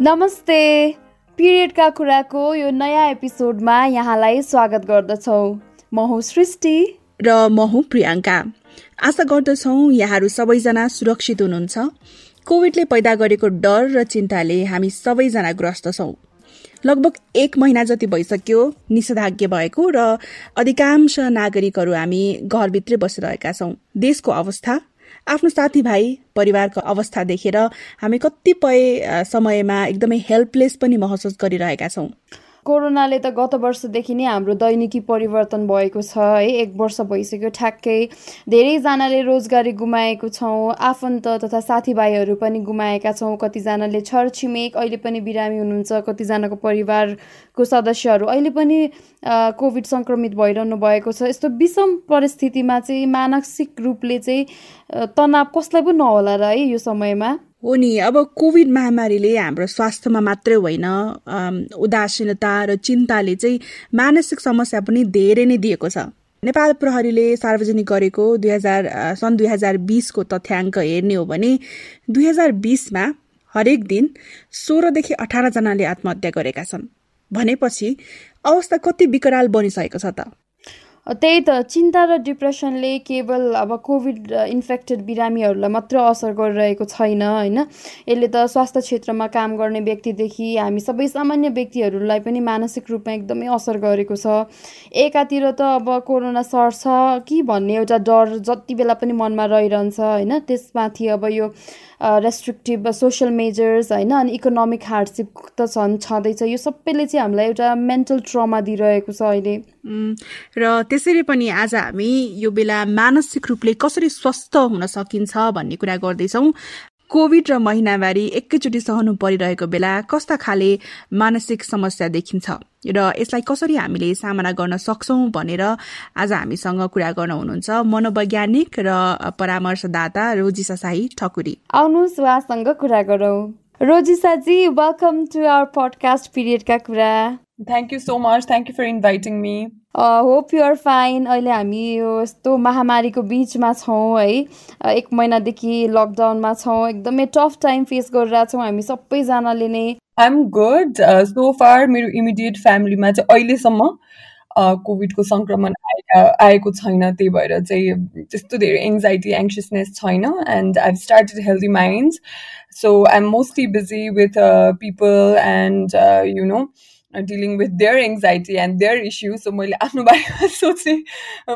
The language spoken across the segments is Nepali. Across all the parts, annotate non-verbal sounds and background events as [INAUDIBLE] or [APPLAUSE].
नमस्ते। पिरियडका कुराको यो नयाँ एपिसोडमा यहाँलाई स्वागत गर्दछौ। म हुँ सृष्टि। र म हुँ प्रियङ्का। आशा गर्दछौ यहाँहरू सबैजना सुरक्षित हुनुहुन्छ। कोभिडले पैदा गरेको डर र चिन्ताले हामी सबैजना ग्रस्त छौँ। लगभग एक महिना जति भइसक्यो निषेधाज्ञा भएको र अधिकांश नागरिकहरू हामी घरभित्रै बसिरहेका छौँ। देशको अवस्था आफ्नो साथीभाइ परिवारको अवस्था देखेर हामी कतिपय समयमा एकदमै हेल्पलेस पनि महसुस गरिरहेका छौँ। कोरोनाले त गत वर्षदेखि नै हाम्रो दैनिकी परिवर्तन भएको छ है। एक वर्ष भइसक्यो ठ्याक्कै। धेरैजनाले रोजगारी गुमाएको छौँ आफन्त तथा साथीभाइहरू पनि गुमाएका छौँ। कतिजनाले छरछिमेक अहिले पनि बिरामी हुनुहुन्छ। कतिजनाको परिवारको सदस्यहरू अहिले पनि कोभिड सङ्क्रमित भइरहनु भएको छ। यस्तो विषम परिस्थितिमा चाहिँ मानसिक रूपले चाहिँ तनाव कसलाई पो नहोला र है यो समयमा। हो नि अब कोभिड महामारीले हाम्रो स्वास्थ्यमा मात्रै होइन उदासीनता र चिन्ताले चाहिँ मानसिक समस्या पनि धेरै नै दिएको छ। नेपाल प्रहरीले सार्वजनिक गरेको दुई हजार सन् दुई हजार बिसको तथ्याङ्क हेर्ने हो भने दुई हजार बिसमा हरेक दिन सोह्रदेखि अठारजनाले आत्महत्या गरेका छन्। भनेपछि अवस्था कति विकराल बनिसकेको छ त? त्यही त चिन्ता र डिप्रेसनले केवल अब कोभिड इन्फेक्टेड बिरामीहरूलाई मात्र असर गरिरहेको छैन होइन? यसले त स्वास्थ्य क्षेत्रमा काम गर्ने व्यक्तिदेखि हामी सबै सामान्य व्यक्तिहरूलाई पनि मानसिक रूपमा एकदमै असर गरेको छ। एकातिर त अब कोरोना सर्छ कि भन्ने एउटा डर जति बेला पनि मनमा रहिरहन्छ होइन? त्यसमाथि अब यो रेस्ट्रिक्टिभ सोसियल मेजर्स होइन? अनि इकोनोमिक हार्डसिप त छन् छँदैछ। यो सबैले चाहिँ हामीलाई एउटा मेन्टल ट्रमा दिइरहेको छ अहिले। र त्यसरी पनि आज हामी यो बेला मानसिक रूपले कसरी स्वस्थ हुन सकिन्छ भन्ने कुरा गर्दैछौँ। कोभिड र महिनावारी एकैचोटि सहनु परिरहेको बेला कस्ता खाले मानसिक समस्या देखिन्छ र यसलाई कसरी हामीले सामना गर्न सक्छौँ भनेर आज हामीसँग कुरा गर्न हुनुहुन्छ मनोवैज्ञानिक र परामर्शदाता रोजिसा साई ठकुरी। आउनुहोस् उहाँसँग कुरा गरौँ। रोजिसाजी वेलकम टु आवर पडकास्ट पिरियडका कुरा। Thank you so much thank you for inviting me hope you're fine अहिले हामी यो यस्तो महामारीको बिचमा छौँ है। एक महिनादेखि लकडाउनमा छौँ। एकदमै टफ टाइम फेस गरिरहेछौँ हामी सबैजनाले नै। I am good so far मेरो इमिडिएट फ्यामिलीमा चाहिँ अहिलेसम्म कोभिडको सङ्क्रमण आएको छैन त्यही भएर चाहिँ त्यस्तो धेरै एङ्जाइटी एङ्सियसनेस छैन and I started healthy minds so I am mostly busy with people and you know dealing with their anxiety and their issue so मैले [LAUGHS] आफ्नो बारेमा सोचेँ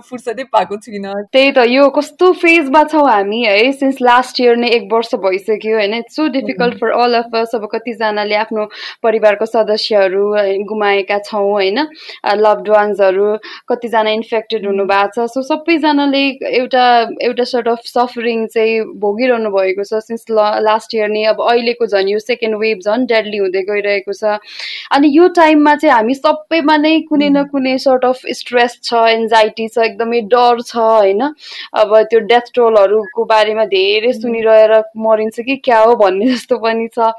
फुर्सदै पाएको छुइनँ। त्यही त यो कस्तो फेजमा छौँ हामी है? सिन्स लास्ट इयर नै एक वर्ष भइसक्यो होइन? It's so difficult for all of us अब कतिजनाले आफ्नो परिवारको सदस्यहरू गुमाएका छौँ होइन? लभड वान्सहरू कतिजना इन्फेक्टेड हुनुभएको छ। सो सबैजनाले एउटा एउटा सर्ट अफ सफरिङ चाहिँ भोगिरहनु भएको छ। सिन्स लास्ट इयर नै अब अहिलेको झन् यो सेकेन्ड वेभ झन् डेडली हुँदै गइरहेको छ। अनि यो टाइम टाइममा चाहिँ हामी सबैमा नै कुनै न कुनै सर्ट अफ स्ट्रेस छ एन्जाइटी छ एकदमै डर छ होइन? अब त्यो डेथ टोलहरूको बारेमा धेरै सुनिरहेर मरिन्छ कि क्या हो भन्ने जस्तो पनि छ।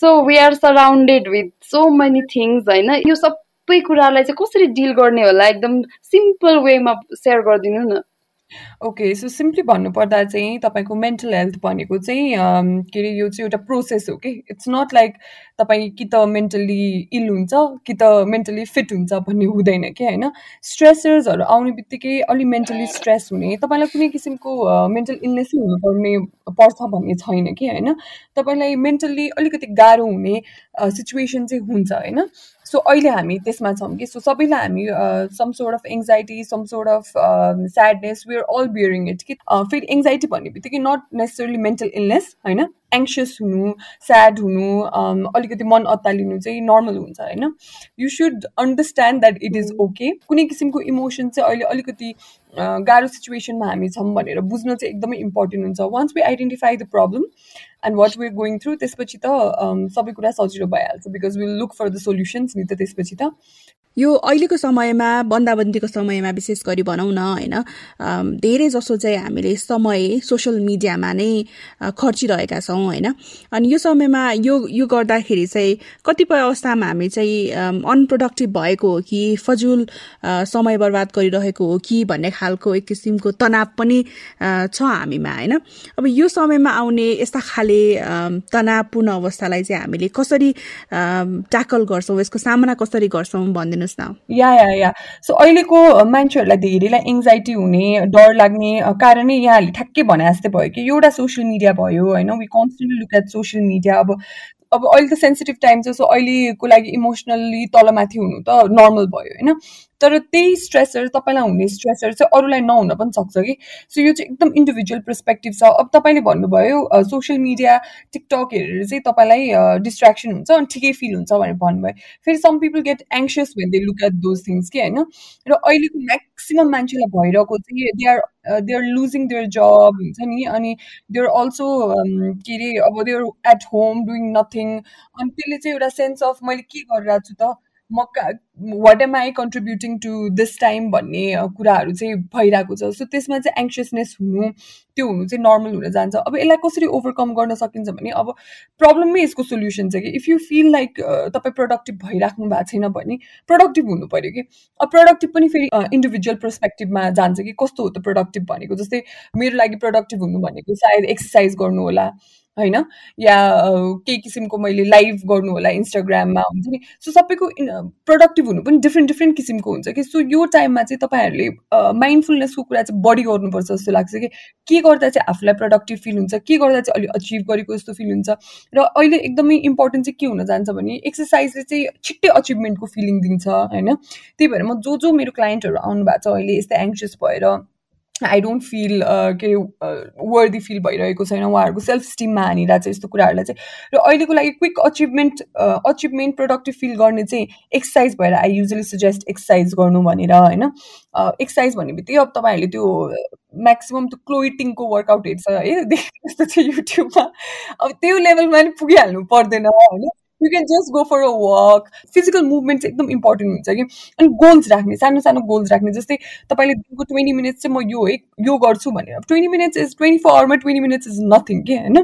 So we are surrounded with so many things होइन? यो सबै कुरालाई चाहिँ कसरी डिल गर्ने होला? एकदम सिम्पल वेमा सेयर गरिदिनु न। ओके सो सिम्पली भन्नुपर्दा चाहिँ तपाईँको मेन्टल हेल्थ भनेको चाहिँ के अरे यो चाहिँ एउटा प्रोसेस हो कि इट्स नट लाइक तपाईँ कि त मेन्टल्ली इल हुन्छ कि त मेन्टली फिट हुन्छ भन्ने हुँदैन कि होइन? स्ट्रेसर्सहरू आउने बित्तिकै अलिक मेन्टली स्ट्रेस हुने तपाईँलाई कुनै किसिमको मेन्टल इलनेसै हुनुपर्ने पर्छ भन्ने छैन कि होइन? तपाईँलाई मेन्टल्ली अलिकति गाह्रो हुने सिचुएसन चाहिँ हुन्छ होइन? सो अहिले हामी त्यसमा छौँ कि? सो सबैलाई हामी some sort of anxiety some sort of sadness we are all bearing it कि? फेरि एङ्जाइटी भन्ने बित्तिकै नट नेसेसरली मेन्टल इलनेस होइन? एङ्सियस हुनु स्याड हुनु अलिकति मन अत्तालिनु चाहिँ नर्मल हुन्छ होइन? You should understand that it is okay कुनै किसिमको इमोसन चाहिँ अहिले अलिकति गाह्रो सिचुएसनमा हामी छौँ भनेर बुझ्न चाहिँ एकदमै इम्पोर्टेन्ट हुन्छ। Once we identify the problem and what we're going through त्यसपछि त सबै कुरा सजिलो भइहाल्छ because we'll look for the solutions नि त त्यसपछि त। यो अहिलेको समयमा बन्दाबन्दीको समयमा विशेष गरी भनौँ न होइन धेरै जसो चाहिँ हामीले समय सोसियल मिडियामा नै खर्चिरहेका छौँ होइन। अनि यो समयमा यो यो गर्दाखेरि चाहिँ कतिपय अवस्थामा हामी चाहिँ अनप्रोडक्टिभ भएको हो कि फजुल समय बर्बाद गरिरहेको हो कि भन्ने खालको एक किसिमको तनाव पनि छ हामीमा होइन। अब यो समयमा आउने यस्ता खाले तनावपूर्ण अवस्थालाई चाहिँ हामीले कसरी ट्याकल गर्छौँ यसको सामना कसरी गर्छौँ भनिदिनुहोस् न या या या सो अहिलेको मान्छेहरूलाई धेरैलाई एङ्जाइटी हुने डर लाग्ने कारणै यहाँले ठ्याक्कै भने जस्तै भयो कि एउटा सोसियल मिडिया भयो होइन? We constantly look at social media अब अब अहिले त सेन्सिटिभ टाइम छ सो अहिलेको लागि इमोसनल्ली तलमाथि हुनु त नर्मल भयो होइन? तर त्यही स्ट्रेसर तपाईँलाई हुने स्ट्रेसर चाहिँ अरूलाई नहुन पनि सक्छ कि? सो यो चाहिँ एकदम इन्डिभिजुअल पर्सपेक्टिभ छ। अब तपाईँले भन्नुभयो सोसियल मिडिया टिकटक हेरेर चाहिँ तपाईँलाई डिस्ट्रेक्सन हुन्छ अनि ठिकै फिल हुन्छ भनेर भन्नुभयो। फेरि some people get anxious when they look at those things कि होइन? र अहिलेको म्याक्सिमम् मान्छेलाई भइरहेको चाहिँ they are they are losing their job हुन्छ नि अनि दे आर अल्सो के अरे अब they are at home doing nothing अनि त्यसले चाहिँ एउटा सेन्स अफ मैले के गरिरहेको छु त? म what am I contributing to this time भन्ने कुराहरू चाहिँ भइरहेको छ। सो त्यसमा चाहिँ एङ्सियसनेस हुनु त्यो हुनु चाहिँ नर्मल हुन जान्छ। अब यसलाई कसरी ओभरकम गर्न सकिन्छ भने अब प्रब्लमै यसको सोल्युसन छ कि। इफ यु फिल लाइक तपाईँ प्रोडक्टिभ भइराख्नु भएको छैन भने प्रोडक्टिभ हुनु पऱ्यो कि। अब प्रोडक्टिभ पनि फेरि इन्डिभिजुअल पर्सपेक्टिभमा जान्छ कि कस्तो हो त प्रोडक्टिभ भनेको। जस्तै मेरो लागि प्रोडक्टिभ हुनु भनेको सायद एक्सर्साइज गर्नु होला होइन? या केही किसिमको मैले लाइभ गर्नु होला इन्स्टाग्राममा हुन्छ नि। सो सबैको प्रोडक्टिभ हुनु पनि डिफ्रेन्ट डिफ्रेन्ट किसिमको हुन्छ कि। सो यो टाइममा चाहिँ तपाईँहरूले माइन्डफुलनेसको कुरा चाहिँ बढी गर्नुपर्छ जस्तो लाग्छ कि के गर्दा चाहिँ आफूलाई प्रोडक्टिभ फिल हुन्छ के गर्दा चाहिँ अलिक अचिभ गरेको जस्तो फिल हुन्छ। र अहिले एकदमै इम्पोर्टेन्ट चाहिँ के हुन जान्छ भने एक्सर्साइजले चाहिँ छिट्टै अचिभमेन्टको फिलिङ दिन्छ होइन। त्यही भएर म जो जो मेरो क्लाइन्टहरू आउनु भएको छ अहिले यस्तै एङ्सियस भएर आई डोन्ट फिल के अरे वर्दी फिल भइरहेको छैन उहाँहरूको सेल्फ स्टिममा हानिरहेको छ यस्तो कुराहरूलाई चाहिँ। र अहिलेको लागि quick achievement achievement productive feel गर्ने चाहिँ एक्सर्साइज भएर आई युजली सजेस्ट एक्सर्साइज गर्नु भनेर होइन? एक्सर्साइज भन्ने बित्तिकै अब तपाईँहरूले त्यो म्याक्सिमम् त्यो क्लोइटिङको वर्कआउट हेर्छ है? [LAUGHS] जस्तो चाहिँ युट्युबमा अब त्यो लेभलमा पनि पुगिहाल्नु पर्दैन होइन? You can just go for a walk physical movement चाहिँ एकदम इम्पोर्टेन्ट हुन्छ कि अनि गोल्स राख्ने सानो सानो गोल्स राख्ने जस्तै तपाईँले दिनको ट्वेन्टी मिनट्स चाहिँ म यो है यो गर्छु भनेर twenty minutes is twenty four आवरमा twenty minutes is nothing के होइन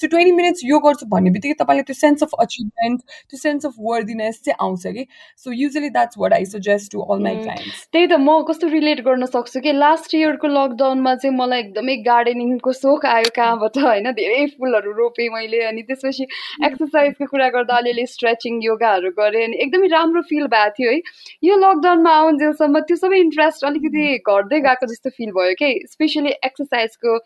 सो ट्वेन्टी मिनट्स यो गर्छु भन्ने बित्तिकै तपाईँले त्यो सेन्स अफ अचिभमेन्ट त्यो सेन्स अफ वर्दिनेस चाहिँ आउँछ कि so usually that's what I suggest to all my clients त्यही त म कस्तो रिलेट गर्न सक्छु कि लास्ट इयरको लकडाउनमा चाहिँ मलाई एकदमै गार्डनिङको सोख आयो कहाँबाट होइन? धेरै फुलहरू रोपेँ मैले अनि त्यसपछि एक्सर्साइजको कुरा गर्दा गर्दा अलिअलि स्ट्रेचिङ योगाहरू गरेँ अनि एकदमै राम्रो फिल भएको थियो है। यो लकडाउनमा आउन्जेलसम्म त्यो सबै इन्ट्रेस्ट अलिकति घट्दै गएको जस्तो फिल भयो कि? स्पेसली एक्सर्साइजको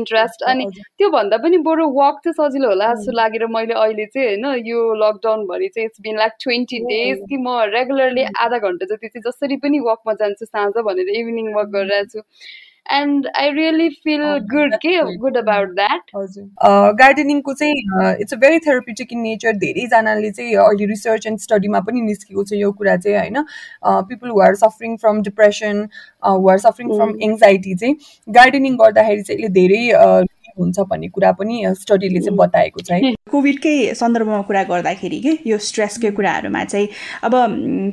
इन्ट्रेस्ट अनि त्योभन्दा पनि बरु वक चाहिँ सजिलो होला जस्तो लागेर मैले अहिले चाहिँ होइन यो लकडाउनभरि चाहिँ it's been like twenty days कि म रेगुलरली आधा घन्टा जति चाहिँ जसरी पनि वकमा जान्छु साँझ भनेर इभिनिङ वक गरिरहेको छु and I really feel good के गुड अबाउट द्याट हजुर गार्डनिङको चाहिँ it's a very therapeutic in nature धेरैजनाले चाहिँ अहिले रिसर्च एन्ड स्टडीमा पनि निस्केको छ यो कुरा चाहिँ होइन? People who are suffering from depression who are suffering from anxiety चाहिँ गार्डनिङ गर्दाखेरि चाहिँ यसले धेरै हुन्छ भन्ने कुरा पनि स्टडीले चाहिँ बताएको छ है। [LAUGHS] कोभिडकै सन्दर्भमा कुरा गर्दाखेरि के यो स्ट्रेसकै कुराहरूमा चाहिँ अब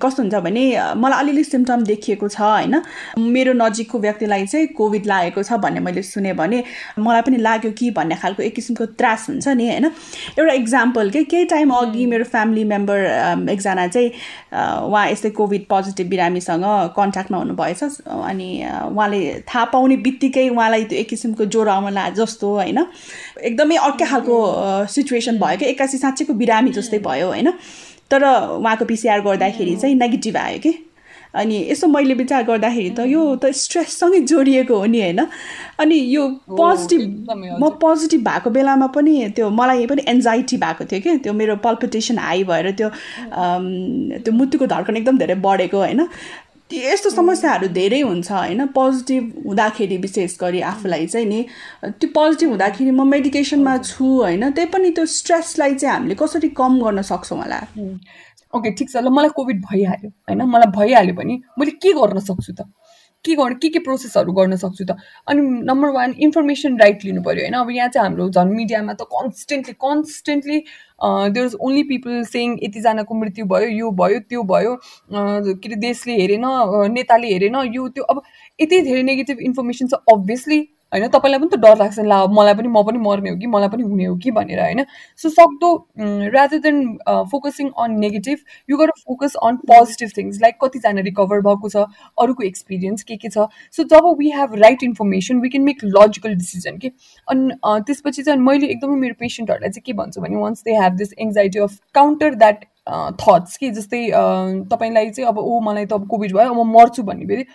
कस्तो हुन्छ भने मलाई अलिअलि सिम्टम देखिएको छ होइन। मेरो नजिकको व्यक्तिलाई चाहिँ कोभिड लागेको छ भन्ने मैले सुने भने मलाई पनि लाग्यो कि भन्ने खालको एक किसिमको त्रास हुन्छ नि होइन। एउटा इक्जाम्पल के केही टाइम अघि मेरो फ्यामिली मेम्बर एकजना चाहिँ उहाँ यस्तै कोभिड पोजिटिभ बिरामीसँग कन्ट्याक्टमा हुनुभएछ अनि उहाँले थाहा पाउने बित्तिकै उहाँलाई त्यो एक किसिमको ज्वरो आउन जस्तो होइन? एकदमै अर्कै खालको सिचुएसन भयो क्या? एक्कासी साँच्चैको बिरामी जस्तै भयो होइन? तर उहाँको पिसिआर गर्दाखेरि चाहिँ नेगेटिभ आयो कि? अनि यसो मैले विचार गर्दाखेरि त यो त स्ट्रेससँगै जोडिएको हो नि होइन? अनि यो पोजिटिभ म पोजिटिभ भएको बेलामा पनि त्यो मलाई पनि एन्जाइटी भएको थियो कि? त्यो मेरो पल्पिटेसन हाई भएर त्यो त्यो मुटुको धड्कन एकदम धेरै बढेको होइन? यस्तो समस्याहरू धेरै हुन्छ होइन? पोजिटिभ हुँदाखेरि विशेष गरी आफूलाई चाहिँ नि त्यो पोजिटिभ हुँदाखेरि म मेडिकेसनमा छु होइन? त्यही पनि त्यो स्ट्रेसलाई चाहिँ हामीले कसरी कम गर्न सक्छौँ होला? ओके ठिक छ। ल मलाई कोभिड भइहाल्यो होइन? मलाई भइहाल्यो भने मैले के गर्न सक्छु त? के गर्न के के प्रोसेसहरू गर्न सक्छु त? अनि नम्बर वान इन्फर्मेसन राइट लिनु पऱ्यो होइन? अब यहाँ चाहिँ हाम्रो झन् मिडियामा त constantly constantly there is only people saying यतिजनाको मृत्यु भयो यो भयो त्यो भयो के अरे देशले हेरेन नेताले हेरेन यो त्यो। अब यति धेरै नेगेटिभ इन्फर्मेसन छ अभियसली होइन तपाईँलाई पनि त डर लाग्छ ला मलाई पनि म पनि मर्ने हो कि मलाई पनि हुने हो कि भनेर होइन? सो सक्दो rather than focusing on negative you गर focus on positive things like कतिजना रिकभर भएको छ अरूको एक्सपिरियन्स के के छ? So job we have right information we can make logical decision कि अनि त्यसपछि चाहिँ मैले एकदमै मेरो पेसेन्टहरूलाई चाहिँ के भन्छु भने once they have this anxiety of counter that thoughts कि जस्तै तपाईँलाई चाहिँ अब ओ मलाई त अब कोभिड भयो म मर्छु भन्ने फेरि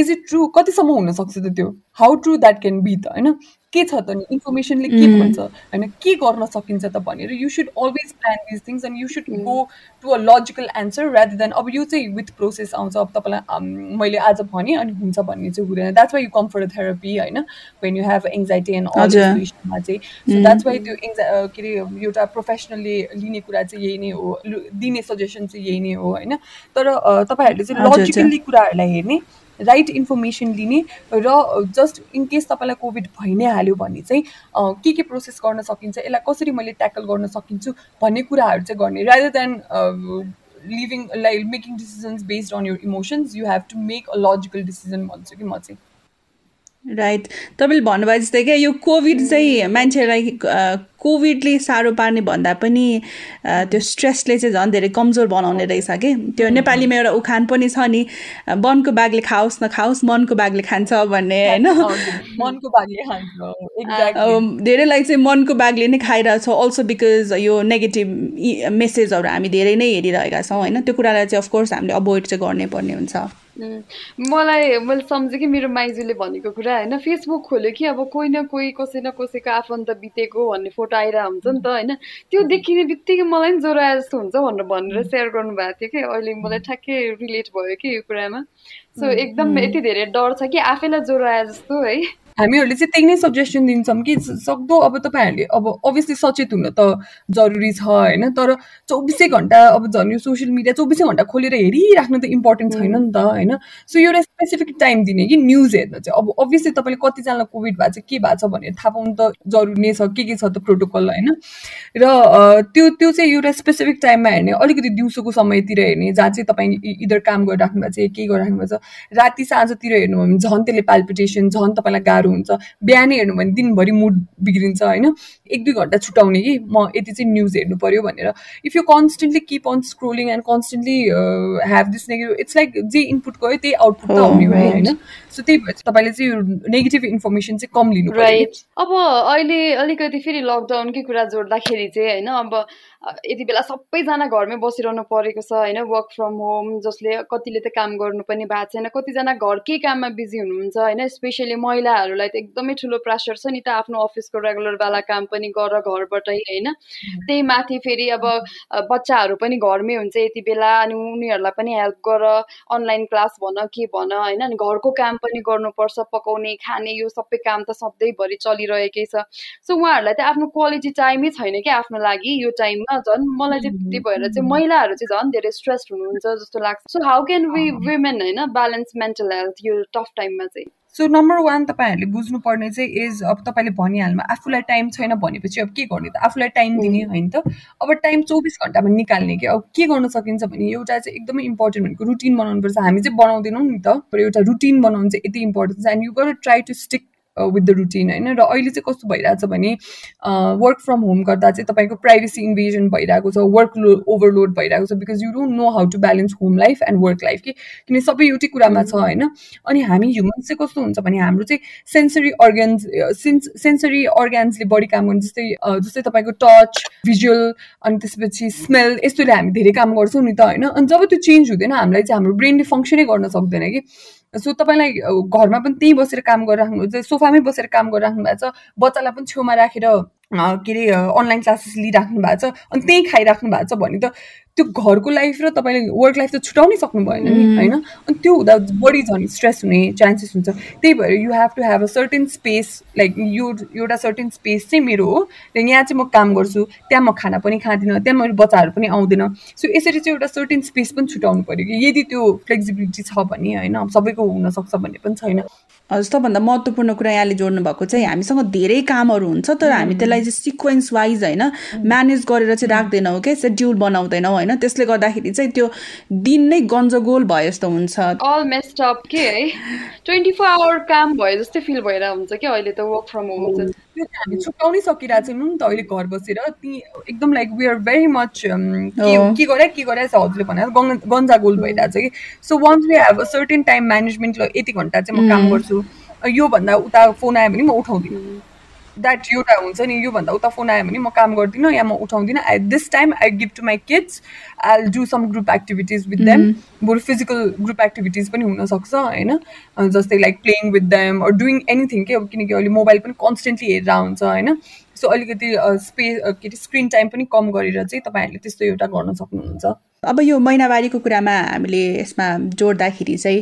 इज इट ट्रु कतिसम्म हुनसक्छ त त्यो? How true that can be त होइन? के छ त नि? इन्फर्मेसनले के भन्छ? होइन? के गर्न सकिन्छ त भनेर you should always plan this things and you should go to a logical answer rather than अब यो चाहिँ विथ प्रोसेस आउँछ। अब तपाईँलाई मैले आज भनेँ अनि हुन्छ भन्ने चाहिँ हुँदैन। That's why you come for therapy होइन? When you have anxiety and all सिचुएसनमा चाहिँ। सो द्याट्स वाइ त्यो एङ्जा के अरे एउटा प्रोफेसनल्ली लिने कुरा चाहिँ यही नै हो। दिने सजेसन चाहिँ यही नै हो होइन? तर तपाईँहरूले चाहिँ लजिकल्ली कुराहरूलाई हेर्ने राइट इन्फर्मेसन लिने र जस्ट इन केस तपाईँलाई कोभिड भइ नै हाल्यो भने चाहिँ के के प्रोसेस गर्न सकिन्छ यसलाई कसरी मैले ट्याकल गर्न सकिन्छु भन्ने कुराहरू चाहिँ गर्ने। Rather than living like making decisions based on your emotions you have to make a logical decision भन्छु कि म चाहिँ। राइट तपाईँले भन्नुभयो जस्तै क्या यो कोभिड चाहिँ मान्छेलाई कोभिडले साह्रो पार्ने भन्दा पनि त्यो स्ट्रेसले चाहिँ झन् धेरै कमजोर बनाउने रहेछ कि। त्यो नेपालीमा एउटा उखान पनि छ नि वनको बाघले खाओस् न खाओस् मनको बाघले खान्छ भन्ने होइन? [LAUGHS] धेरैलाई चाहिँ मनको बाघले नै खाइरहेछ अल्सो बिकज यो नेगेटिभ मेसेजहरू हामी धेरै नै हेरिरहेका छौँ होइन? त्यो कुरालाई चाहिँ अफकोर्स हामीले अभोइड चाहिँ गर्नै पर्ने हुन्छ। मलाई मैले सम्झेँ कि मेरो माइजूले भनेको कुरा होइन फेसबुक खोल्यो कि अब कोही न कोही कसै न कसैको आफन्त बितेको भन्ने फोटो आइरहेको हुन्छ नि त होइन। त्यो देखिने बित्तिकै मलाई पनि ज्वरो आए जस्तो हुन्छ भनेर भनेर सेयर गर्नुभएको थियो कि। अहिले मलाई ठ्याक्कै रिलेट भयो कि यो कुरामा। सो एकदम यति धेरै डर छ कि आफैलाई ज्वरो आए जस्तो है। हामीहरूले चाहिँ त्यही नै सजेसन दिन्छौँ कि सक्दो अब तपाईँहरूले अब अभियसली सचेत हुन त जरुरी छ होइन? तर चौबिसै घन्टा अब झन् यो सोसियल मिडिया चौबिसै घन्टा खोलेर हेरिराख्नु त इम्पोर्टेन्ट छैन नि त होइन? सो एउटा स्पेसिफिक टाइम दिने कि न्युज हेर्न चाहिँ। अब अभियसली तपाईँले कतिजनालाई कोभिड भएको छ के भएको छ भनेर थाहा पाउनु त जरुरी नै छ के के छ त प्रोटोकल होइन? र त्यो त्यो चाहिँ एउटा स्पेसिफिक टाइममा हेर्ने अलिकति दिउँसोको समयतिर हेर्ने जहाँ चाहिँ तपाईँ इदर काम गरिराख्नु भएको छ के गरिराख्नु भएको छ। राति साँझतिर हेर्नु भयो भने झन् त्यसले पाल्पिटेसन झन् तपाईँलाई गाह्रो हुन्छ। बिहानै हेर्नु भने दिनभरि मुड बिग्रिन्छ होइन? एक दुई घन्टा छुट्याउने कि? म यति चाहिँ न्युज हेर्नु पऱ्यो भनेर। If you constantly keep on scrolling and constantly have this negative it's like जे इनपुट गयो त्यही आउटपुट त आउने भयो होइन? सो त्यही भएर तपाईँले चाहिँ नेगेटिभ इन्फर्मेसन चाहिँ कम लिनु राइट अब अहिले अलिकति फेरि लकडाउनकै कुरा जोड्दाखेरि चाहिँ होइन? अब यति बेला सबैजना घरमै बसिरहनु परेको छ होइन? वर्क फ्रम होम जसले कतिले त काम गर्नु पनि भएको छैन। कतिजना घरकै काममा बिजी हुनुहुन्छ होइन? स्पेसली महिलाहरूलाई त एकदमै ठुलो प्रेसर छ नि त आफ्नो अफिसको रेगुलर वाला काम पनि गर घरबाटै होइन? त्यही माथि फेरि अब बच्चाहरू पनि घरमै हुन्छ यति बेला अनि उनीहरूलाई पनि हेल्प गर अनलाइन क्लास भन के भन होइन? अनि घरको काम पनि गर्नुपर्छ पकाउने खाने यो सबै काम त सधैँभरि चलिरहेकै छ। सो उहाँहरूलाई त आफ्नो क्वालिटी टाइमै छैन क्या आफ्नो लागि यो टाइममा झन् मलाई चाहिँ त्यही भएर चाहिँ महिलाहरू चाहिँ झन् धेरै स्ट्रेस हुनुहुन्छ जस्तो लाग्छ। So how can we women होइन ब्यालेन्स मेन्टल हेल्थ यो टफ टाइममा चाहिँ? सो नम्बर वान तपाईँहरूले बुझ्नुपर्ने चाहिँ इज अब तपाईँले भनिहाल्नु आफूलाई टाइम छैन भनेपछि अब के गर्ने त? आफूलाई टाइम दिने होइन त। अब टाइम चौबिस घन्टामा निकाल्ने कि? अब के गर्न सकिन्छ भने एउटा चाहिँ एकदमै इम्पोर्टेन्ट भनेको रुटिन बनाउनुपर्छ। हामी चाहिँ बनाउँदैनौँ नि त एउटा रुटिन बनाउनु चाहिँ यति इम्पोर्टेन्ट छ। एन्ड यु गर try to stick with the routine होइन? र अहिले चाहिँ कस्तो भइरहेछ भने वर्क फ्रम होम गर्दा चाहिँ तपाईँको प्राइभेसी इन्भेजन भइरहेको छ वर्क लो ओभरलोड भइरहेको छ because you don't know how to balance home life and work life कि किन सबै एउटै कुरामा छ होइन? अनि हामी ह्युमन्स चाहिँ कस्तो हुन्छ भने हाम्रो चाहिँ सेन्सरी अर्ग्यान्स सेन्स सेन्सरी अर्ग्यान्सले बढी काम गर्नु जस्तै जस्तै तपाईँको टच भिजुअल अनि त्यसपछि स्मेल यस्तोले हामी धेरै काम गर्छौँ नि त होइन? अनि जब त्यो चेन्ज हुँदैन हामीलाई चाहिँ हाम्रो ब्रेनले फङ्सनै गर्न सक्दैन कि सो तपाईँलाई घरमा पनि त्यहीँ बसेर काम गरिराख्नु सोफामै बसेर काम गरिराख्नु भएको छ बच्चालाई पनि छेउमा राखेर के अरे अनलाइन क्लासेस लिइराख्नु भएको छ अनि त्यहीँ खाइराख्नु भएको छ भने त त्यो घरको लाइफ र तपाईँले वर्क लाइफ त छुट्याउनै सक्नु भएन नि होइन? अनि त्यो हुँदा बढी झन् स्ट्रेस हुने चान्सेस हुन्छ। त्यही भएर you have to have a certain space like यो एउटा सर्टेन स्पेस चाहिँ मेरो हो यहाँ चाहिँ म काम गर्छु त्यहाँ म खाना पनि खाँदिनँ त्यहाँ मेरो बच्चाहरू पनि आउँदैन। सो यसरी चाहिँ एउटा सर्टेन स्पेस पनि छुट्याउनु पऱ्यो कि यदि त्यो फ्लेक्सिबिलिटी छ भने होइन? सबैको हुनसक्छ भन्ने पनि छैन। हजुर सबभन्दा महत्त्वपूर्ण कुरा यहाँले जोड्नु भएको चाहिँ हामीसँग धेरै कामहरू हुन्छ तर हामी त्यसलाई चाहिँ सिक्वेन्स वाइज होइन म्यानेज गरेर चाहिँ राख्दैनौँ क्या सेड्युल बनाउँदैनौँ होइन? त्यसले गर्दाखेरि चाहिँ त्यो दिन नै गन्जगोल भए जस्तो हुन्छ। अल मेस्टअप के है? ट्वेन्टी फोर आवर काम भए जस्तै फिल भएर हुन्छ क्या अहिले त वर्क फ्रम होम त्यो चाहिँ हामी छुट्याउनै सकिरहेको छैनौँ नि त अहिले घर बसेर ती एकदम like we are very much के गरे के गरे हजुरले भने गन्जा गोल भइरहेको छ कि so once we have a certain time management यति घन्टा चाहिँ म काम गर्छु। योभन्दा उता फोन आयो भने म उठाउँदिनँ। द्याट एउटा हुन्छ नि योभन्दा उता फोन आयो भने म काम गर्दिनँ या म उठाउँदिनँ at this time I give to my kids I do some group activities with them बरु फिजिकल ग्रुप एक्टिभिटिज पनि हुनसक्छ होइन जस्तै like playing with them or doing anything के अब किनकि अहिले मोबाइल पनि कन्सटेन्टली हेरेर हुन्छ होइन सो अलिकति स्पेस के अरे स्क्रिन टाइम पनि कम गरेर चाहिँ तपाईँहरूले त्यस्तो एउटा गर्न सक्नुहुन्छ। अब यो महिनावारीको कुरामा हामीले यसमा जोड्दाखेरि चाहिँ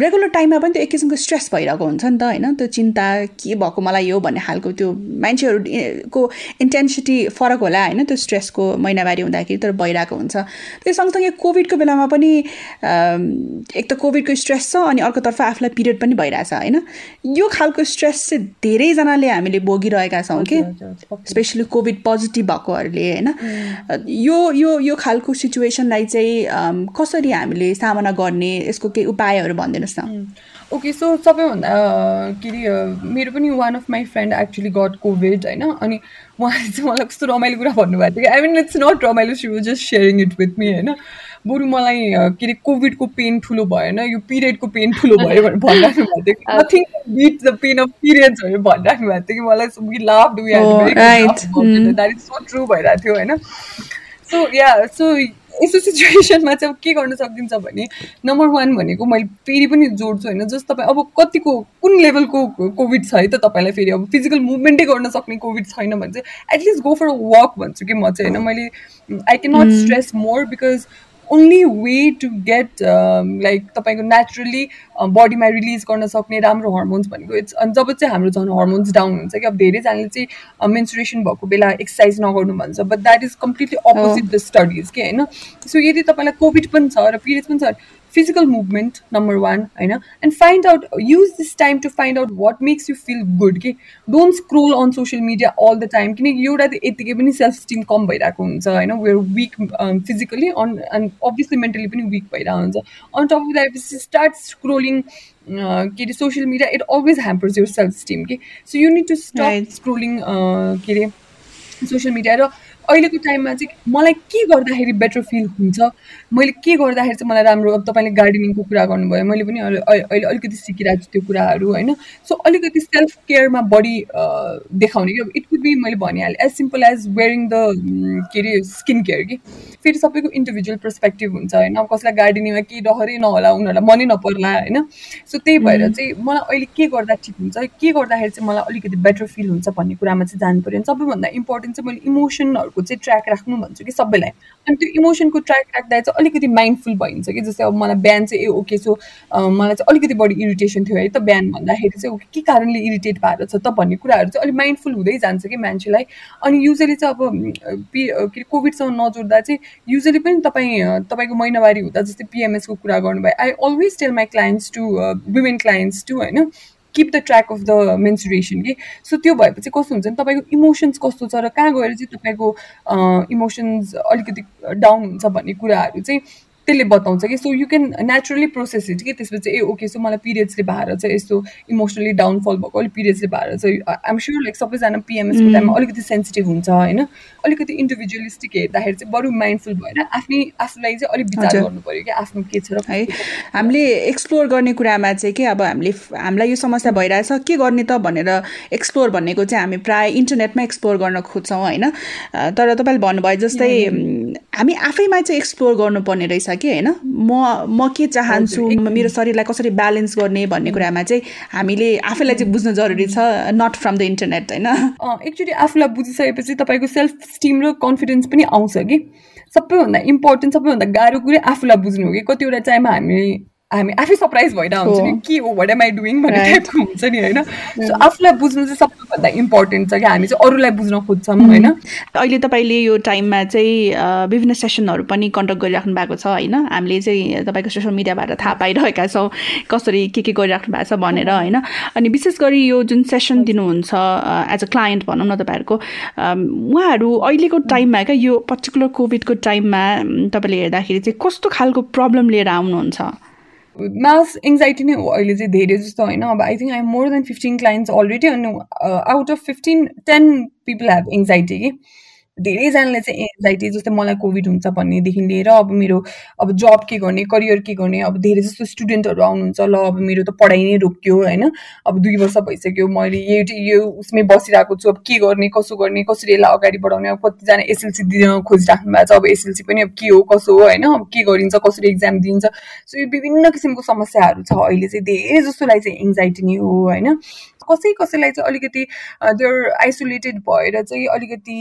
रेगुलर टाइममा पनि त्यो एक किसिमको स्ट्रेस भइरहेको हुन्छ नि त होइन? त्यो चिन्ता के भएको मलाई यो भन्ने खालको त्यो मान्छेहरूको इन्टेन्सिटी फरक होला होइन? त्यो स्ट्रेसको महिनावारी हुँदाखेरि तर भइरहेको हुन्छ। त्यो सँगसँगै कोभिडको बेलामा पनि एक त कोभिडको स्ट्रेस छ अनि अर्कोतर्फ आफूलाई पिरियड पनि भइरहेछ होइन? यो खालको स्ट्रेस चाहिँ धेरैजनाले हामीले भोगिरहेका छौँ कि? स्पेसली कोभिड पोजिटिभ भएकोहरूले होइन? यो यो यो खालको सिचुएसन लाई चाहिँ कसरी हामीले सामना गर्ने यसको केही उपायहरू भनिदिनुहोस् न। ओके सो सबैभन्दा के अरे मेरो पनि one of my friend actually got COVID होइन? अनि [LAUGHS] उहाँले चाहिँ मलाई कस्तो रमाइलो कुरा भन्नुभएको थियो आई मिन इट्स नट रमाइलो she was just sharing it with me होइन? बरु मलाई के अरे कोभिडको पेन ठुलो भएन यो पिरियडको पेन ठुलो भयो भनेर भनिराख्नु भएको थियो nothing beat the pain of periods भनेर भनिराख्नु भएको थियो कि? मलाई we love do that is so true भइरहेको थियो होइन? सो या सो यस्तो सिचुएसनमा चाहिँ अब के गर्न सकिन्छ भने नम्बर वान भनेको मैले फेरि पनि जोड्छु होइन। जस्ट तपाईँ अब कतिको कुन लेभलको कोभिड छ है त तपाईँलाई फेरि अब फिजिकल मुभमेन्टै गर्न सक्ने कोभिड छैन भने चाहिँ at least go for a walk भन्छु कि म चाहिँ होइन। मैले I can not stress more because only way to get like तपाईँको नेचुरली बडीमा रिलिज गर्न सक्ने राम्रो हर्मोन्स भनेको इट्स अनि जब चाहिँ हाम्रो झन् हर्मोन्स डाउन हुन्छ कि अब धेरैजनाले चाहिँ मेन्सुरेसन भएको बेला एक्सर्साइज नगर्नु भन्छ but that is completely opposite the studies के होइन? सो यदि तपाईँलाई कोभिड पनि छ र पिरियड्स पनि छ physical movement number one I know and find out use this time to find out what makes you feel good okay? Don't scroll on social media all the time किनकि एउटा यतिकै पनि सेल्फ स्टिम कम भइरहेको हुन्छ होइन we're weak physically on and obviously mentally पनि विक भइरहेको हुन्छ on top of that start scrolling के अरे social media it always hampers your self esteem कि so you need to stop scrolling के अरे सोसियल मिडिया र अहिलेको टाइममा चाहिँ मलाई के गर्दाखेरि बेटर फिल हुन्छ? मैले के गर्दाखेरि चाहिँ मलाई राम्रो अब तपाईँले गार्डनिङको कुरा गर्नुभयो मैले पनि अहिले अलिकति सिकिरहेको छु त्यो कुराहरू होइन? सो अलिकति सेल्फ केयरमा बढी देखाउने कि इट कुड बी मैले भनिहालेँ as simple as wearing the के अरे स्किन केयर कि? फेरि सबैको इन्डिभिजुअल पर्सपेक्टिभ हुन्छ होइन? अब कसैलाई गार्डनिङमा केही डहरै नहोला उनीहरूलाई मनै नपर्ला होइन? सो त्यही भएर चाहिँ मलाई अहिले के गर्दा ठिक हुन्छ के गर्दाखेरि चाहिँ मलाई अलिकति बेटर फिल हुन्छ भन्ने कुरामा चाहिँ जानु पऱ्यो सबैभन्दा इम्पोर्टेन्ट चाहिँ मैले इमोसनहरूको चाहिँ ट्र्याक राख्नु भन्छु कि सबैलाई। अनि त्यो इमोसनको ट्र्याक राख्दा चाहिँ अलिकति माइन्डफुल भइन्छ कि जस्तै अब मलाई बिहान चाहिँ ए ओके सो मलाई चाहिँ अलिकति बढी इरिटेसन थियो है त बिहान भन्दाखेरि चाहिँ के कारणले इरिटेट भएर छ त भन्ने कुराहरू चाहिँ अलिक माइन्डफुल हुँदै जान्छ कि मान्छेलाई। अनि युजली चाहिँ अब के अरे कोभिडसँग नजोड्दा चाहिँ युजली पनि तपाईँ तपाईँको महिनावारी हुँदा जस्तै पिएमएसको कुरा गर्नुभयो I always tell my clients to women clients to होइन? Keep the track of the menstruation कि सो त्यो भएपछि कस्तो हुन्छ भने तपाईँको इमोसन्स कस्तो छ र कहाँ गएर चाहिँ तपाईँको इमोसन्स अलिकति डाउन हुन्छ भन्ने कुराहरू चाहिँ त्यसले बताउँछ कि so you can naturally process it कि त्यसपछि ए ओके सो मलाई पिरियड्सले भएर चाहिँ यस्तो इमोसनली डाउनफल भएको अलिक पिरियड्सले भएर चाहिँ आइएम स्योर लाइक सबैजना पिएमएसको टाइममा अलिकति सेन्सिटिभ हुन्छ होइन? अलिकति इन्डिभिजुअलिस्टिक हेर्दाखेरि चाहिँ बरु माइन्डफुल भएर आफ्नै आफूलाई चाहिँ अलिक विचार गर्नु पऱ्यो कि आफ्नो के छ र है हामीले एक्सप्लोर गर्ने कुरामा चाहिँ के अब हामीले हामीलाई यो समस्या भइरहेछ के गर्ने त भनेर एक्सप्लोर भनेको चाहिँ हामी प्रायः इन्टरनेटमा एक्सप्लोर गर्न खोज्छौँ होइन? तर तपाईँले भन्नुभयो जस्तै हामी आफैमा चाहिँ एक्सप्लोर गर्नुपर्ने रहेछ कि होइन? म म के चाहन्छु? मेरो शरीरलाई कसरी ब्यालेन्स गर्ने भन्ने कुरामा चाहिँ हामीले आफैलाई चाहिँ बुझ्नु जरुरी छ नट फ्रम द इन्टरनेट होइन? एक्चुली आफूलाई बुझिसकेपछि तपाईँको सेल्फ स्टिम र कन्फिडेन्स पनि आउँछ कि? सबैभन्दा इम्पोर्टेन्ट सबैभन्दा गाह्रो कुरै आफूलाई बुझ्नु हो कि? कतिवटा टाइममा हामी हामी आफै सरप्राइज भइरहेको हुन्छ नि के हो वाट एम आई डुइङ भन्ने टाइपको हुन्छ नि होइन सो आफूलाई बुझ्नु चाहिँ सबैभन्दा इम्पोर्टेन्ट छ कि हामी चाहिँ अरूलाई बुझ्न खोज्छौँ होइन अहिले तपाईँले यो टाइममा चाहिँ विभिन्न सेसनहरू पनि कन्डक्ट गरिराख्नु भएको छ होइन हामीले चाहिँ तपाईँको सोसियल मिडियाबाट थाहा पाइरहेका छौँ कसरी के के गरिराख्नु भएको छ भनेर होइन अनि विशेष गरी यो जुन सेसन दिनुहुन्छ एज अ क्लायन्ट भनौँ न तपाईँहरूको उहाँहरू अहिलेको टाइममा क्या यो पर्टिकुलर कोभिडको टाइममा तपाईँले हेर्दाखेरि चाहिँ कस्तो खालको प्रब्लम लिएर आउनुहुन्छ? मास एङ्जाइटी नै हो अहिले चाहिँ धेरै जस्तो होइन। अब I think I more than fifteen clients already अनि out of fifteen ten people have anxiety कि धेरैजनाले चाहिँ एन्जाइटी जस्तै मलाई कोभिड हुन्छ भन्नेदेखि लिएर अब मेरो अब जब के गर्ने करियर के गर्ने अब धेरै जस्तो स्टुडेन्टहरू आउनुहुन्छ ल अब मेरो त पढाइ नै रोक्यो होइन? अब दुई वर्ष भइसक्यो मैले यो यो उसमै बसिरहेको छु अब के गर्ने कसो गर्ने कसरी यसलाई अगाडि बढाउने अब कतिजना एसएलसी दिन खोजिराख्नु भएको छ अब एसएलसी पनि अब के हो कसो हो होइन? अब के गरिन्छ कसरी एक्जाम दिन्छ? सो यो विभिन्न किसिमको समस्याहरू छ अहिले चाहिँ धेरै जस्तोलाई चाहिँ एङ्जाइटी नै हो होइन? कसै कसैलाई चाहिँ अलिकति देयर आइसोलेटेड भएर चाहिँ अलिकति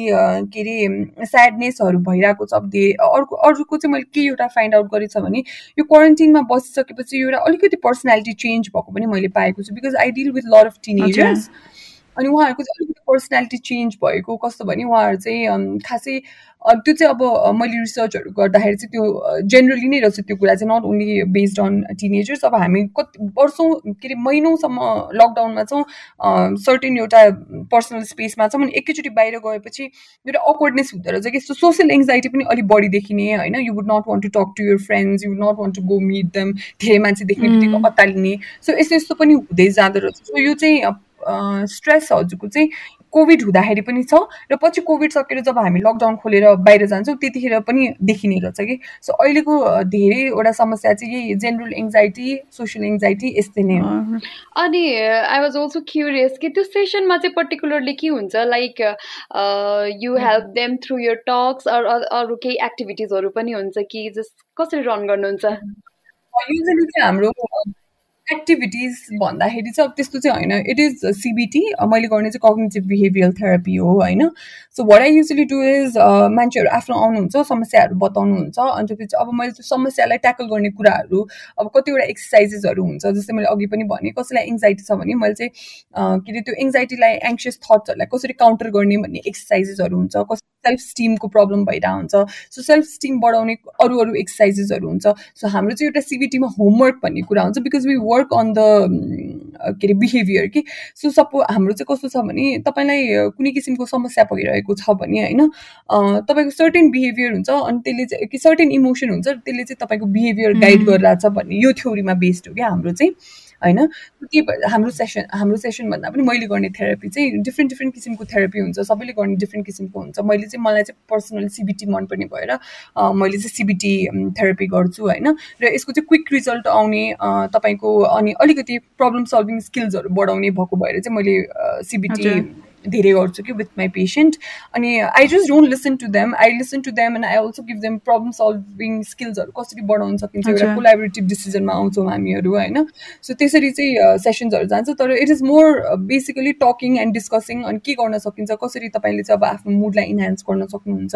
के अरे स्याडनेसहरू भइरहेको छ। अब धेरै अर्को अर्को चाहिँ मैले के एउटा फाइन्ड आउट गरेको छ भने यो क्वारेन्टिनमा बसिसकेपछि एउटा अलिकति पर्सनालिटी चेन्ज भएको पनि मैले पाएको छु। Because I deal with lot of teenagers अनि उहाँहरूको चाहिँ अलिकति पर्सनालिटी चेन्ज भएको कस्तो भने उहाँहरू चाहिँ खासै त्यो चाहिँ अब मैले रिसर्चहरू गर्दाखेरि चाहिँ त्यो जेनरली नै रहेछ त्यो कुरा चाहिँ not only based on teenagers अब हामी कति वर्षौँ के अरे महिनौसम्म लकडाउनमा छौँ सर्टेन एउटा पर्सनल स्पेसमा छौँ अनि एकैचोटि बाहिर गएपछि एउटा अक्वर्डनेस हुँदो रहेछ कि सोसियल एङ्जाइटी पनि अलिक बढी देखिने होइन? You would not want to talk to your friends you would not want to go meet them धेरै मान्छे देख्ने बित्तिकै अत्तालिने सो यस्तो यस्तो पनि हुँदै जाँदो रहेछ। सो यो चाहिँ स्ट्रेस हजुरको चाहिँ कोभिड हुँदाखेरि पनि छ र पछि कोभिड सकेर जब हामी लकडाउन खोलेर बाहिर जान्छौँ त्यतिखेर पनि देखिने रहेछ कि। सो अहिलेको धेरैवटा समस्या चाहिँ यही जेनरल एङ्जाइटी सोसियल एङ्जाइटी यस्तै नै हो। अनि आई वाज अल्सो क्युरियस कि त्यो सेसनमा चाहिँ पर्टिकुलरली के हुन्छ? Like you help them through your talks अरू केही एक्टिभिटिजहरू पनि हुन्छ कि जस्ट कसरी रन गर्नुहुन्छ? युजली चाहिँ हाम्रो एक्टिभिटिज भन्दाखेरि चाहिँ अब त्यस्तो चाहिँ होइन। इट इज सिबिटी मैले गर्ने चाहिँ कग्नेटिभ बिहेभियर थेरापी हो होइन। So what I usually do is मान्छेहरू आफ्नो आउनुहुन्छ समस्याहरू बताउनुहुन्छ अन्त पछि अब मैले त्यो समस्यालाई ट्याकल गर्ने कुराहरू अब कतिवटा एक्सर्साइजेसहरू हुन्छ जस्तै मैले अघि पनि भनेँ कसैलाई एङ्जाइटी छ भने मैले चाहिँ के अरे त्यो एङ्जाइटीलाई एङ्सियस थट्सहरूलाई कसरी काउन्टर गर्ने भन्ने एक्सर्साइजेसहरू हुन्छ कस सेल्फ स्टिमको प्रब्लम भइरहेको हुन्छ। सो सेल्फ स्टिम बढाउने अरू अरू एक्सर्साइजेसहरू हुन्छ। सो हाम्रो चाहिँ एउटा सिबिटीमा होमवर्क भन्ने कुरा हुन्छ because we work on the के अरे बिहेभियर कि। सो सपो हाम्रो चाहिँ कस्तो छ भने तपाईँलाई कुनै किसिमको समस्या भइरहेको छ भने होइन तपाईँको सर्टेन बिहेभियर हुन्छ अनि त्यसले चाहिँ कि सर्टेन इमोसन हुन्छ त्यसले चाहिँ तपाईँको बिहेभियर गाइड गरिरहेछ भन्ने। यो थ्योरीमा बेस्ड हो क्या हाम्रो चाहिँ। होइन? के हाम्रो सेसन हाम्रो सेसन भन्दा पनि मैले गर्ने थेरापी चाहिँ डिफ्रेन्ट डिफ्रेन्ट किसिमको थेरापी हुन्छ। सबैले गर्ने डिफ्रेन्ट किसिमको हुन्छ। मैले चाहिँ मलाई चाहिँ पर्सनली सिबिटी मनपर्ने भएर मैले चाहिँ सिबिटी थेरापी गर्छु होइन? र यसको चाहिँ क्विक रिजल्ट आउने तपाईँको अनि अलिकति प्रब्लम सल्भिङ स्किल्सहरू बढाउने भएको भएर चाहिँ मैले सिबिटी धेरै गर्छु कि विथ माई पेसेन्ट अनि I just don't listen to them I listen to them and I also give them problem solving स्किल्सहरू कसरी बढाउन सकिन्छ एउटा कोलाबोरेटिभ डिसिजनमा आउँछौँ हामीहरू होइन? सो त्यसरी चाहिँ सेसन्सहरू जान्छ। तर it is more basically talking and discussing अनि के गर्न सकिन्छ कसरी तपाईँले चाहिँ अब आफ्नो मुडलाई इन्हान्स गर्न सक्नुहुन्छ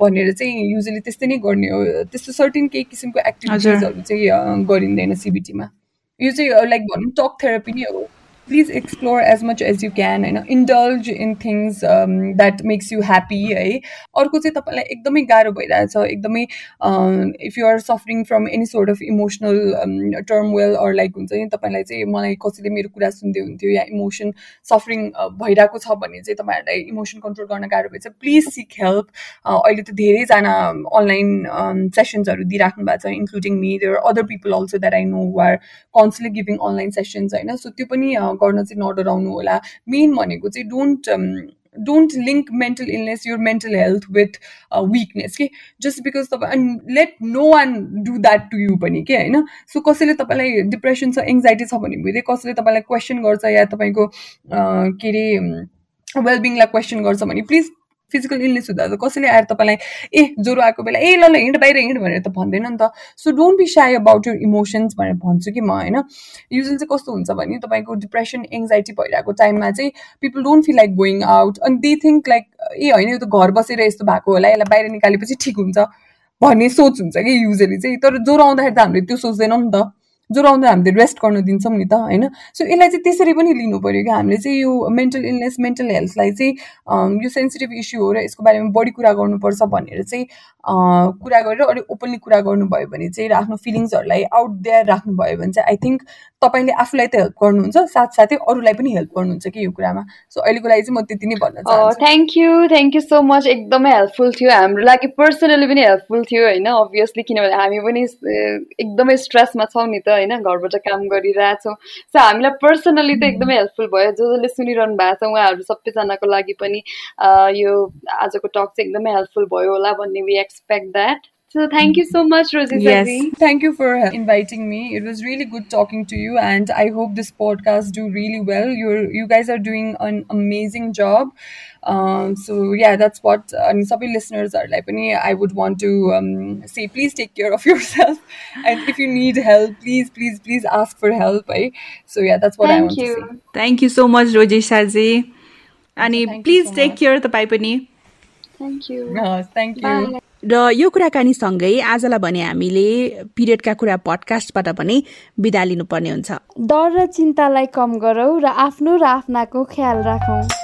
भनेर चाहिँ युजली त्यस्तै नै गर्ने हो। त्यस्तो सर्टिन केही किसिमको एक्टिभिटिजहरू चाहिँ गरिँदैन सिबिटीमा यो चाहिँ लाइक भनौँ टक थेरापी नै हो। Please explore as much as you can होइन indulge in things that makes you happy है अर्को चाहिँ तपाईँलाई एकदमै गाह्रो भइरहेछ एकदमै if you are suffering from any sort of emotional term well or like हुन्छ नि तपाईँलाई चाहिँ मलाई कसैले मेरो कुरा सुन्दै हुन्थ्यो या इमोसन सफरिङ भइरहेको छ भने चाहिँ तपाईँहरूलाई इमोसन कन्ट्रोल गर्न गाह्रो भएछ प्लिज सिक हेल्प अहिले त धेरैजना अनलाइन सेसन्सहरू दिइराख्नु भएको छ including me there other people also that I know are constantly giving online sessions होइन। सो त्यो पनि गर्न चाहिँ नडराउनु होला। मेन भनेको चाहिँ don't don't link mental illness your mental health with weakness कि? जस्ट बिकज तपाईँ let no one do that to you पनि के? होइन? सो कसैले तपाईँलाई डिप्रेसन छ एङ्जाइटी छ भने बित्तिकै कसैले तपाईँलाई क्वेसन गर्छ या तपाईँको के अरे वेलबिङलाई क्वेसन गर्छ भने प्लिज फिजिकल इलनेस हुँदा त कसैले आएर तपाईँलाई ए ज्वरो आएको बेला ए ल ल हिँड बाहिर हिँड भनेर त भन्दैन नि त। So don't be shy about your emotions भनेर भन्छु कि म होइन? युजली चाहिँ कस्तो हुन्छ भने तपाईँको डिप्रेसन एङ्जाइटी भइरहेको टाइममा चाहिँ people don't feel like going out अनि दे थिङ्क लाइक ए होइन यो त घर बसेर यस्तो भएको होला यसलाई बाहिर निकालेपछि ठिक हुन्छ भन्ने सोच हुन्छ कि युजली चाहिँ। तर ज्वरो आउँदाखेरि त हामीले त्यो सोच्दैनौँ नि त। ज्वरो आउँदा हामीले रेस्ट गर्नु दिन्छौँ नि त होइन? सो यसलाई चाहिँ त्यसरी पनि लिनु पऱ्यो कि हामीले चाहिँ यो मेन्टल इलनेस मेन्टल हेल्थलाई चाहिँ यो सेन्सिटिभ इस्यु हो र यसको बारेमा बढी कुरा गर्नुपर्छ भनेर चाहिँ कुरा गरेर अलिक ओपनली कुरा गर्नुभयो भने चाहिँ र आफ्नो फिलिङ्सहरूलाई आउट देयर राख्नुभयो भने चाहिँ आई थिङ्क तपाईँले आफूलाई त हेल्प गर्नुहुन्छ साथसाथै अरूलाई पनि हेल्प गर्नुहुन्छ कि यो कुरामा? सो अहिलेको लागि चाहिँ म त्यति नै भन्न चाहन्छु। Thank you thank you so much एकदमै हेल्पफुल थियो। हाम्रो लागि पर्सनली पनि हेल्पफुल थियो होइन? अभियसली किनभने हामी पनि एकदमै स्ट्रेसमा छौँ नि त होइन? घरबाट काम गरिरहेछौँ। सो हामीलाई पर्सनली त एकदमै हेल्पफुल भयो। जो जसले सुनिरहनु भएको छ उहाँहरू सबैजनाको लागि पनि यो आजको टक चाहिँ एकदमै हेल्पफुल भयो होला भन्ने we expect that So thank you so much, Rosie. Yes, thank you for inviting me. It was really good talking to you, and I hope this podcast do really well. You you guys are doing an amazing job. Um, so yeah, that's what uh, some listeners are like. I would want to um, say, please take care of [LAUGHS] yourself, and if you need help, please, please, please ask for help. Right? So yeah, that's what thank I want you. to say. Thank you so much, Rosie Shazi. And please so take much. care of the Paipani. Thank you. Thank you. र यो कुराकानीसँगै आजलाई भने हामीले पिरियडका कुरा पडकास्टबाट पनि बिदा लिनुपर्ने हुन्छ। डर र चिन्तालाई कम गरौँ र आफ्नो र आफ्नाको ख्याल राखौँ।